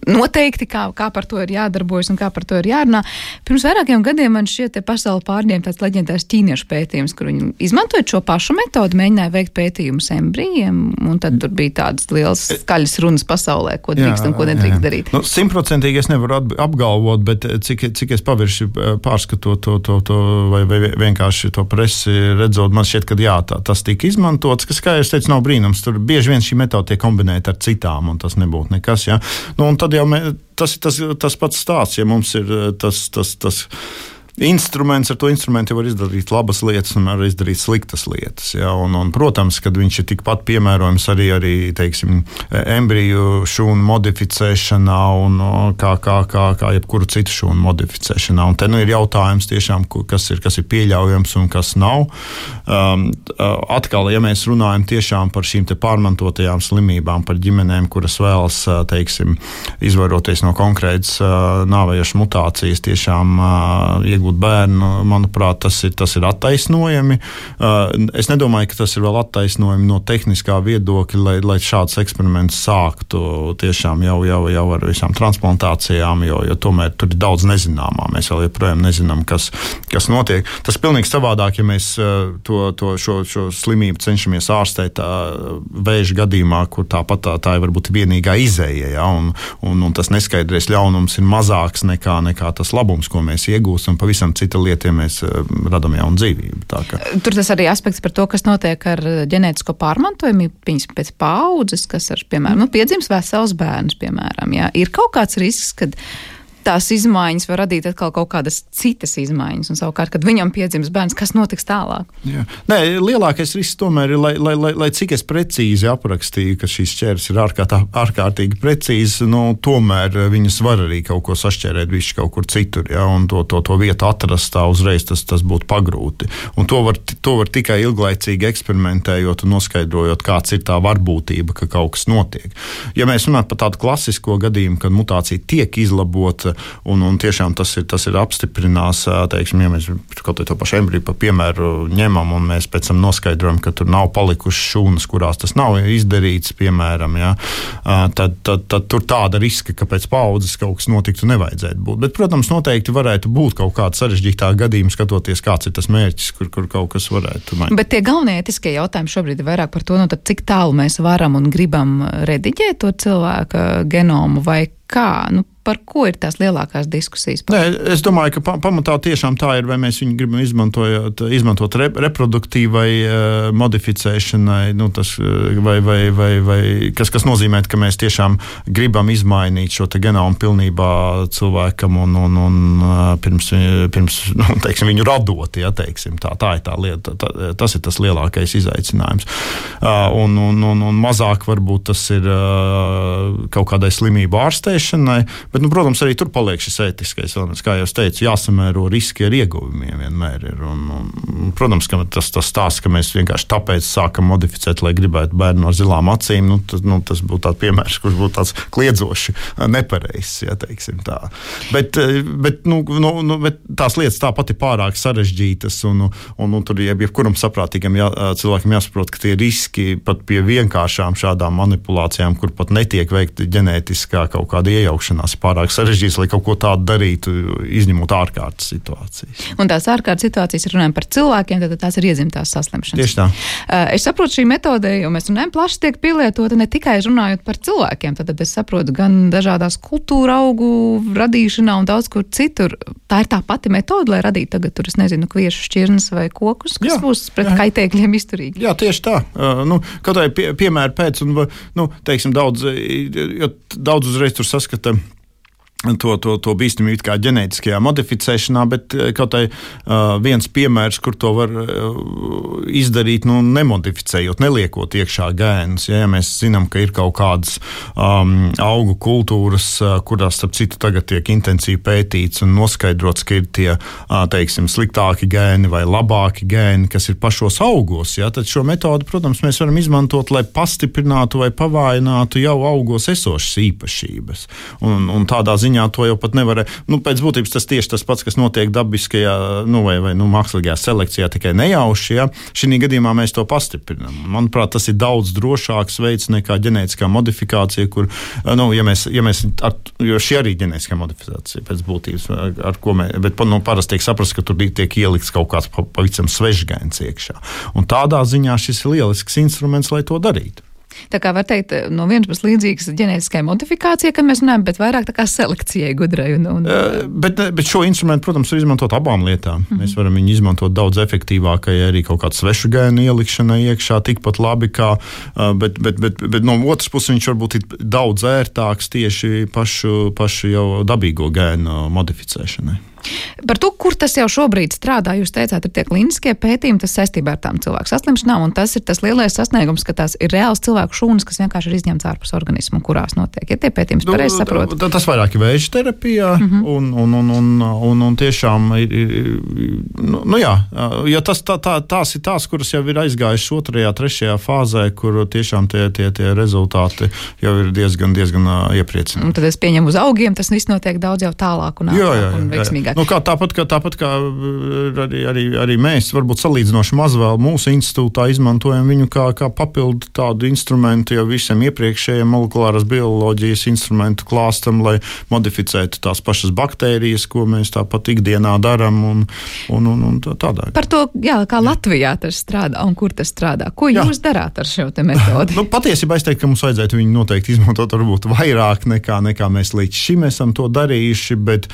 noteikti, kā, kā par to ir jādarbojas un kā par to ir jārunā. Pirms vairākiem gadiem man šķiet, ka pasauli pārņēma tāds leģendārs ķīniešu pētījums, kur viņi izmantojot šo pašu metodu, mēģināja veikt pētījumus embrijiem, un tad tur bija tādas lielas skaļas runas pasaulē, ko drīkst jā, un ko nedrīkst jā. darīt. Nu, simtprocentīgi es nevaru apgalvot, bet eh, cik, cik es pavirši eh, pārskatot to, to, to vai, vai vienkārši to presi redzot, man šķiet, ka jā, tā, tas tika izmantots, kas, kā jau teicu, nav brīnums. Tur bieži vien šī metode tiek kombinēta ar citām, un tas nebūtu nekas. Ja? Nu, tas ir tas, tas pats stāsts, ja mums ir eh, tas. tas, tas instruments, ar to instrumentu var izdarīt labas lietas un arī izdarīt sliktas lietas. Ja? Un, un, protams, ka viņš ir tikpat piemērojams arī, arī teiksim, embriju šūnu modificēšanā un kā, kā, kā, kā jebkuru citu šūnu modificēšanā. Un te nu, ir jautājums, tiešām, kas, ir, kas ir pieļaujams un kas nav. Um, atkal, ja mēs runājam par šīm pārmantotajām slimībām, par ģimenēm, kuras vēlas teiksim, izvairoties no konkrētas nāvējošas mutācijas, tiešām iegūt iegūt bērnu, manuprāt, tas ir, tas ir attaisnojami. Uh, es nedomāju, ka tas ir vēl attaisnojami no tehniskā viedokļa, lai, lai šāds eksperiments sāktu tiešām jau, jau, jau ar visām transplantācijām, jo, jo tomēr tur ir daudz nezināmā. Mēs vēl joprojām nezinām, kas, kas notiek. Tas ir pilnīgi savādāk, ja mēs uh, to, to, šo, šo slimību cenšamies ārstēt vēža gadījumā, kur tāpat tā, tā ir varbūt vienīgā izēja, ja, un, un, un tas neskaidrais ļaunums ir mazāks nekā, nekā tas labums, ko mēs iegūstam pavisam pavisam cita lieta, ja mēs eh, radām jaunu dzīvību. Ka... Tur tas arī aspekts par to, kas notiek ar ģenētisko pārmantojumību pēc paudzes, kas ar, piemēram, nu, piedzims vesels bērns, piemēram, jā. ir kaut kāds risks, kad tās izmaiņas var radīt atkal kaut kādas citas izmaiņas. Un savukārt, kad viņam piedzims bērns, kas notiks tālāk? Jā. Nē, lielākais risks tomēr ir, lai, lai, lai, lai cik es precīzi aprakstīju, ka šīs ķēdes ir ārkārtā, ārkārtīgi precīzi, nu, tomēr viņas var arī kaut ko sašķērēt višķi kaut kur citur. Ja, un to, to, to vietu atrast tā uzreiz tas, tas būtu pagrūti. Un to var, to var tikai ilglaicīgi eksperimentējot un noskaidrojot, kāds ir tā varbūtība, ka kaut kas notiek. Ja mēs runājam par tādu klasisko gadījumu, kad mutācija tiek izlabota, un, un tiešām tas ir, tas ir apstiprinās, teiksim, ja mēs kaut to pašu embriju pa piemēru ņemam, un mēs pēc tam noskaidrojam, ka tur nav palikušas šūnas, kurās tas nav izdarīts, piemēram, ja, tad, tad, tad tur tāda riska, ka pēc paudzes kaut kas notiktu, nevajadzētu būt. Bet, protams, noteikti varētu būt kaut kāda sarežģītā gadījuma, skatoties, kāds ir tas mērķis, kur, kur kaut kas varētu mainīt. Bet tie galvenie etiskie jautājumi šobrīd ir vairāk par to, nu, cik tālu mēs varam un gribam rediģēt to cilvēka genomu vai kā, nu, par ko ir tās lielākās diskusijas? Nē, es domāju, ka pa, pamatā tiešām tā ir, vai mēs viņu gribam izmantot, izmantot re, reproduktīvai uh, modificēšanai, nu, tas, vai, vai, vai, vai kas, kas nozīmē, ka mēs tiešām gribam izmainīt šo genomu pilnībā cilvēkam un, un, un uh, pirms, pirms <laughs> nu, teiksim, viņu radot. Ja, teiksim, tā, tā ir tā lieta, tā, tas ir tas lielākais izaicinājums. Uh, un, un, un, un mazāk varbūt tas ir uh, kaut kādai slimību ārstē ārstēšanai, bet, nu, protams, arī tur paliek šis ētiskais elements. Kā jau teicu, jāsamēro riski ar ieguvumiem vienmēr ir. Un, un, protams, ka tas, tas stāsts, ka mēs vienkārši tāpēc sākam modificēt, lai gribētu bērnu ar zilām acīm, nu, tas, nu, tas būtu tāds piemērs, kurš būtu tāds kliedzoši nepareizs. Ja, bet, bet, nu, nu, nu, bet tās lietas tāpat ir pārāk sarežģītas, un, un, un tur jebkuram saprātīgam jā, cilvēkam jāsaprot, ka tie riski pat pie vienkāršām šādām manipulācijām, kur pat netiek veikta ģenētiskā kaut kāda iejaukšanās pārāk sarežģīta, lai kaut ko tādu darītu, izņemot ārkārtas situācijas. Un tās ārkārtas situācijas, ja runājam par cilvēkiem, tad tās ir iedzimtās saslimšanas. Tieši tā. Uh, es saprotu, šī metode, jo mēs runājam, plaši tiek pielietota ne tikai runājot par cilvēkiem, tad, es saprotu gan dažādās kultūra augu radīšanā un daudz kur citur. Tā ir tā pati metode, lai radītu tagad, tur, es nezinu, kviešu šķirnes vai kokus, kas jā, būs pret jā. kaitēkļiem izturīgi. Jā, tieši tā. Uh, nu, kaut vai pie, piemēra pēc, un, nu, teiksim, daudz, daudz uzreiz tur saskata to, to, to bīstamību kā ģenētiskajā modificēšanā, bet eh, kaut kā uh, viens piemērs, kur to var uh, izdarīt, nu, nemodificējot, neliekot iekšā gēnus. Ja, ja mēs zinām, ka ir kaut kādas um, augu kultūras, uh, kurās, starp citu, tagad tiek intensīvi pētīts un noskaidrots, ka ir tie, uh, teiksim, sliktāki gēni vai labāki gēni, kas ir pašos augos, ja, tad šo metodi, protams, mēs varam izmantot, lai pastiprinātu vai pavājinātu jau augos esošas īpašības. Un, un tādā ziņā ziņā to jau pat nevar. Nu, pēc būtības tas tieši tas pats, kas notiek dabiskajā nu, vai, vai nu, mākslīgajā selekcijā, tikai nejauši. Ja? Šī gadījumā mēs to pastiprinām. Manuprāt, tas ir daudz drošāks veids nekā ģenētiskā modifikācija, kur, nu, ja mēs, ja mēs ar, jo šī arī ir ģenētiskā modifikācija pēc būtības, ar ko mēs, bet nu, parasti tiek saprast, ka tur tiek ielikts kaut kāds pavisam svežgains iekšā. Un tādā ziņā šis ir lielisks instruments, lai to darītu. Tā kā var teikt, no vienas puses līdzīgas ģenētiskai modifikācijai, kad mēs runājam, bet vairāk tā kā selekcijai gudrai. Un, un... Uh, bet, bet šo instrumentu, protams, var izmantot abām lietām. Mm -hmm. Mēs varam viņu izmantot daudz efektīvāk, ja arī kaut kāda svešu gēnu ielikšana iekšā tikpat labi, kā, uh, bet, bet, bet, bet no otras puses viņš var būt daudz ērtāks tieši pašu, pašu jau dabīgo gēnu modificēšanai. Par to, kur tas jau šobrīd strādā, jūs teicāt, ir tie klīniskie pētījumi, tas saistībā ar tām cilvēku saslimšanām, un tas ir tas lielais sasniegums, ka tās ir reāls cilvēku šūnas, kas vienkārši ir izņemts ārpus organismu, kurās notiek. Ja tie pētījumi nu, pareizi saprot? Tas vairāk ir vēža terapijā, mhm. -huh. un, un, un, un, un, un tiešām ir, nu, nu jā, ja tas, tā, tā, tās ir tās, kuras jau ir aizgājušas otrajā, trešajā fāzē, kur tiešām tie, tie, tie rezultāti jau ir diezgan, diezgan iepriecinoši. Tad es pieņemu uz augiem, tas viss notiek daudz jau tālāk un, jā, un veiksmīgāk. Nu, kā, tāpat, kā, tāpat kā arī, arī, arī mēs, varbūt salīdzinoši maz vēl mūsu institūtā izmantojam viņu kā, kā papildu tādu instrumentu jau visam iepriekšējiem molekulāras bioloģijas instrumentu klāstam, lai modificētu tās pašas baktērijas, ko mēs tāpat ikdienā darām. Un, un, un, un tādā. Par to, jā, kā Latvijā tas strādā un kur tas strādā. Ko jā. jūs darāt ar šo metodi? <laughs> nu, patiesībā es teiktu, ka mums vajadzētu viņu noteikti izmantot varbūt vairāk nekā, nekā mēs līdz šim esam to darījuši, bet,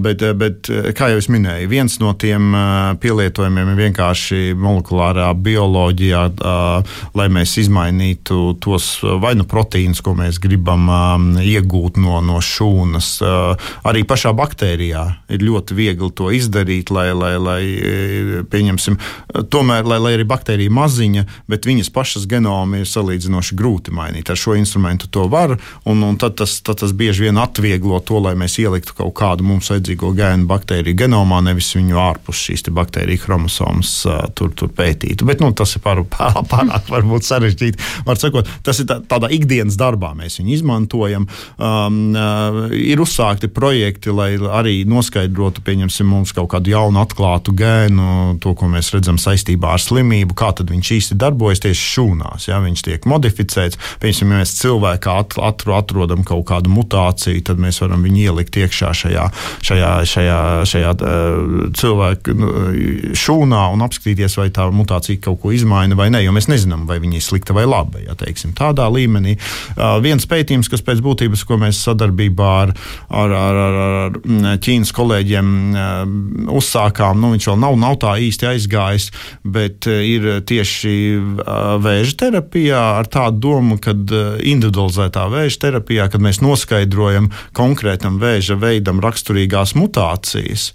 bet, bet bet, eh, kā jau es minēju, viens no tiem eh, pielietojumiem ir vienkārši molekulārā bioloģijā, eh, lai mēs izmainītu tos vai nu proteīnus, ko mēs gribam iegūt no, no šūnas. Arī pašā baktērijā ir ļoti viegli to izdarīt, lai, lai, lai pieņemsim, tomēr, lai, lai arī baktērija maziņa, bet viņas pašas genomi ir salīdzinoši grūti mainīt. Ar šo instrumentu to var, un, un tad, tas, tad tas bieži vien atvieglo to, lai mēs ieliktu kaut kādu mums vajadzīgo gēnu gēnu baktēriju genomā, nevis viņu ārpus šīs baktēriju chromosomas tur, tur pētītu. Bet nu, tas ir pār, pār, <laughs> pārāk varbūt sarežģīti. Var sakot, tas ir tā, tādā ikdienas darbā mēs viņu izmantojam. Um, ir uzsākti projekti, lai arī noskaidrotu, pieņemsim, mums kaut kādu jaunu atklātu gēnu, to, ko mēs redzam saistībā ar slimību, kā tad viņš īsti darbojas tieši šūnās. Ja? Viņš tiek modificēts. Piemēram, ja mēs cilvēkā atru, atrodam kaut kādu mutāciju, tad mēs varam viņu ielikt iekšā šajā, šajā, šajā, šajā cilvēku nu, šūnā un apskatīties, vai tā mutācija kaut ko izmaina vai nē, jo mēs nezinām, vai viņa ir slikta vai laba. Ja, teiksim, tādā līmenī viens pētījums, kas pēc būtības, ko mēs sadarbībā ar, ar, ar, ar, ar Ķīnas kolēģiem uzsākām, nu, viņš vēl nav, nav tā īsti aizgājis, bet ir tieši vēža terapijā ar tādu domu, ka individualizētā vēža terapijā, kad mēs noskaidrojam konkrētam vēža veidam raksturīgās mutācijas, mutācijas.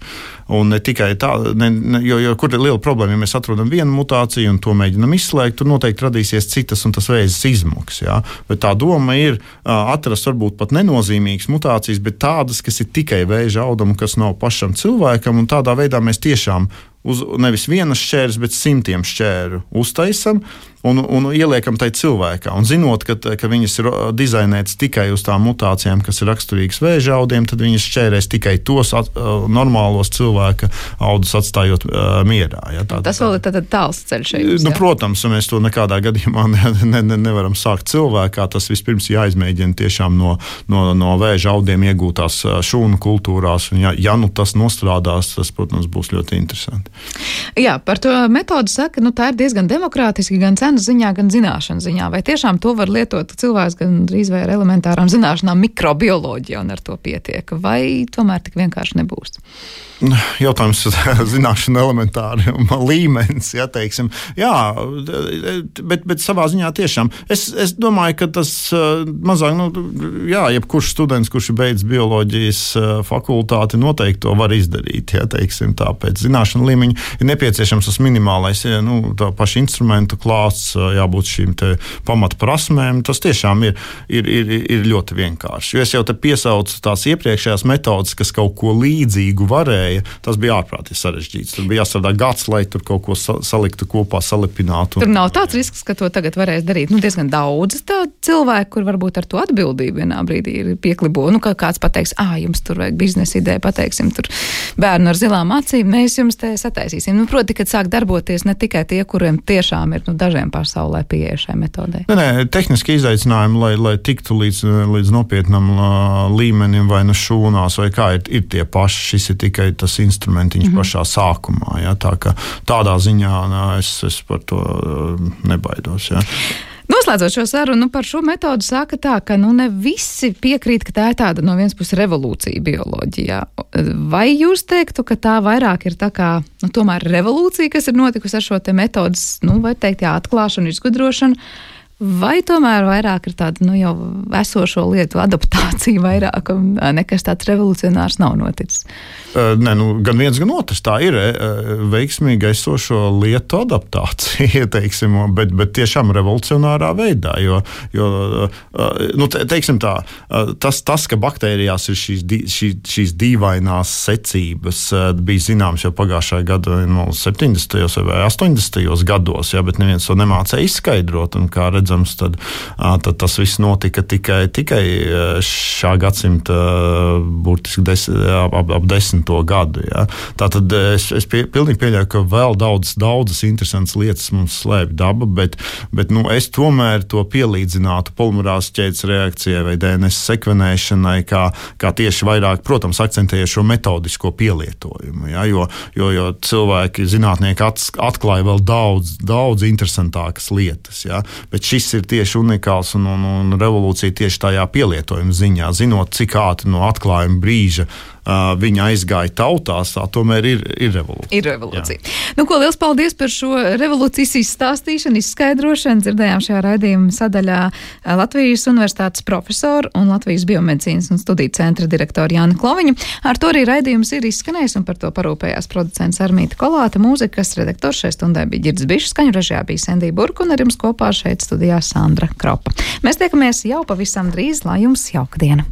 Un ne tikai tā, ne, ne, jo, jo kur ir liela problēma, ja mēs atrodam vienu mutāciju un to mēģinam izslēgt, tad noteikti radīsies citas un tas vēzis izmuks. Ja? Bet tā doma ir atrast varbūt pat nenozīmīgas mutācijas, bet tādas, kas ir tikai vēža auduma, kas nav pašam cilvēkam, un tādā veidā mēs tiešām uz nevis vienas šķērs, bet simtiem šķēru uztaisam un, un ieliekam tai cilvēkā. Un zinot, ka, ka viņas ir dizainētas tikai uz tām mutācijām, kas ir raksturīgas vēža audiem, tad viņas šķērēs tikai tos at, uh, normālos cilvēka audus, atstājot uh, mierā. Ja, tā, Tas vēl ir tāls ceļš. Jums, nu, protams, mēs to nekādā gadījumā ne, ne, ne, nevaram sākt cilvēkā. Tas vispirms jāizmēģina tiešām no, no, no vēža audiem iegūtās šūnu kultūrās. Un, ja, ja nu tas nostrādās, tas, protams, būs ļoti interesanti. Jā, par to metodu saka, nu, tā ir diezgan demokrātiski gan cena gan ziņā, gan zināšanu ziņā. Vai tiešām to var lietot cilvēks gan drīz vai ar elementārām zināšanām mikrobioloģijā un ar to pietiek, vai tomēr tik vienkārši nebūs? Jautājums <laughs> zināšanu elementāri <laughs> līmenis, ja teiksim. Jā, bet, bet savā ziņā tiešām. Es, es domāju, ka tas mazāk, nu, jā, jebkurš students, kurš ir beidzis bioloģijas fakultāti, noteikti to var izdarīt. Ja, teiksim, tā pēc zināšanu līmeņa ir nepieciešams tas minimālais, ja, nu, tā paša instrumentu klāsts, jābūt šīm pamatprasmēm. Tas tiešām ir, ir, ir, ir ļoti vienkārši. Jo es jau te piesaucu tās iepriekšējās metodes, kas kaut ko līdzīgu varēja varēja. Tas bija ārprātīgi sarežģīts. Tur bija jāstrādā gads, lai tur kaut ko saliktu kopā, salipinātu. Tur nav tāds risks, ka to tagad varēs darīt. Nu, diezgan daudz cilvēku, kur varbūt ar to atbildību vienā brīdī ir pieklibo. Nu, kā kāds pateiks, ah, jums tur vajag biznesa ideja, pateiksim, tur bērnu ar zilām acīm, mēs jums te sataisīsim. Nu, proti, kad sāk darboties ne tikai tie, kuriem tiešām ir nu, dažiem pasaulē pieeja šai metodei. Nē, nē, tehniski izaicinājumi, lai, lai tiktu līdz, līdz nopietnam uh, līmenim vai nu šūnās, vai kā ir, ir tie paši. Šis ir tikai tas instrumentiņš mm -hmm. pašā sākumā. Ja? Tā tādā ziņā nā, es, es par to nebaidos. Ja? Noslēdzot šo sarunu par šo metodu, saka tā, ka nu, ne visi piekrīt, ka tā ir tāda no vienas puses revolūcija bioloģijā. Vai jūs teiktu, ka tā vairāk ir tā kā nu, revolūcija, kas ir notikusi ar šo metodas, nu, vai teikt, jā, atklāšanu, izgudrošanu? Vai tomēr vairāk ir tāda nu, jau esošo lietu adaptācija, <laughs> vairāk nekas tāds revolucionārs nav noticis? Nē, nu, gan viens, gan otrs. Tā ir veiksmīga esošo lietu adaptācija, <laughs> teiksim, bet, bet tiešām revolucionārā veidā. Jo, jo nu, teiksim tā, tas, tas, ka baktērijās ir šīs, šī, šīs dīvainās secības, bija zināms jau pagājušā gada no 70. vai 80. gados, ja, bet neviens to nemācīja izskaidrot. Un, kā redzams, tad, tad tas viss notika tikai, tikai šā gadsimta burtiski des, ap, ap desmit desmito gadu. Ja. Tātad es, es pie, pilnīgi pieļauju, ka vēl daudz, daudzas interesantas lietas mums slēpj daba, bet, bet nu, es tomēr to pielīdzinātu polimerāzes ķēdes reakcijai vai DNS sekvenēšanai, kā, kā tieši vairāk, protams, akcentēja šo metodisko pielietojumu. Ja, jo, jo, jo cilvēki, zinātnieki atklāja vēl daudz, daudz interesantākas lietas, ja, bet šis ir tieši unikāls un, un, un revolūcija tieši tajā pielietojuma ziņā, zinot, cik ātri no atklājuma brīža viņa aizgāja tautās, tā tomēr ir, ir revolūcija. Ir revolūcija. Jā. Nu, ko liels paldies par šo revolūcijas izstāstīšanu, izskaidrošanu. Dzirdējām šajā raidījuma sadaļā Latvijas Universitātes profesoru un Latvijas biomedicīnas un studiju centra direktoru Jānu Kloviņu. Ar to arī raidījums ir izskanējis un par to parūpējās producents Armīta Kolāta, mūzikas redaktors šai stundai bija Girds Bišs, skaņu režijā bija Sendija Burka un ar jums kopā šeit studijā Sandra Kropa. Mēs tiekamies jau pavisam drīz, lai jums jauka diena!